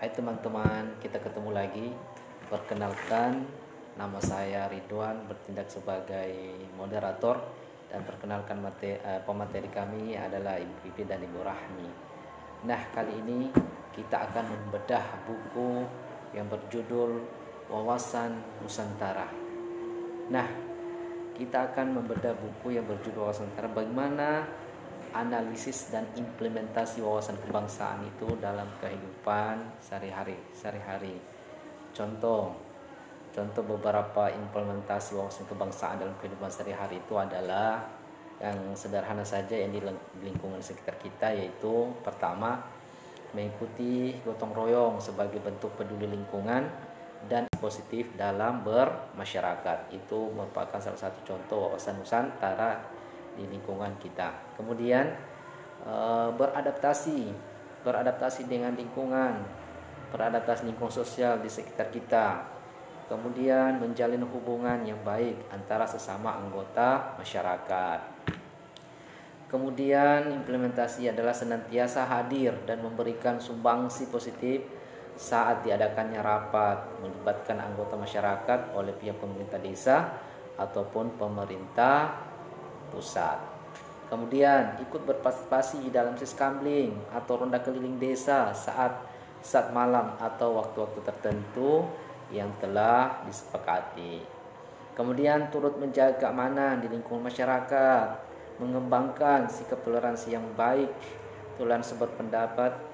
Hai teman-teman, kita ketemu lagi. Perkenalkan, nama saya Ridwan, bertindak sebagai moderator dan perkenalkan materi, uh, pemateri kami adalah Ibu Pipi dan Ibu Rahmi. Nah, kali ini kita akan membedah buku yang berjudul Wawasan Nusantara. Nah, kita akan membedah buku yang berjudul Wawasan Nusantara bagaimana analisis dan implementasi wawasan kebangsaan itu dalam kehidupan sehari-hari sehari-hari. Contoh contoh beberapa implementasi wawasan kebangsaan dalam kehidupan sehari-hari itu adalah yang sederhana saja yang di lingkungan sekitar kita yaitu pertama mengikuti gotong royong sebagai bentuk peduli lingkungan dan positif dalam bermasyarakat. Itu merupakan salah satu contoh wawasan Nusantara di lingkungan kita. Kemudian eh, beradaptasi, beradaptasi dengan lingkungan, beradaptasi lingkungan sosial di sekitar kita. Kemudian menjalin hubungan yang baik antara sesama anggota masyarakat. Kemudian implementasi adalah senantiasa hadir dan memberikan sumbangsi positif saat diadakannya rapat melibatkan anggota masyarakat oleh pihak pemerintah desa ataupun pemerintah pusat. Kemudian ikut berpartisipasi dalam siskambling atau ronda keliling desa saat saat malam atau waktu-waktu tertentu yang telah disepakati. Kemudian turut menjaga keamanan di lingkungan masyarakat, mengembangkan sikap toleransi yang baik, toleransi berpendapat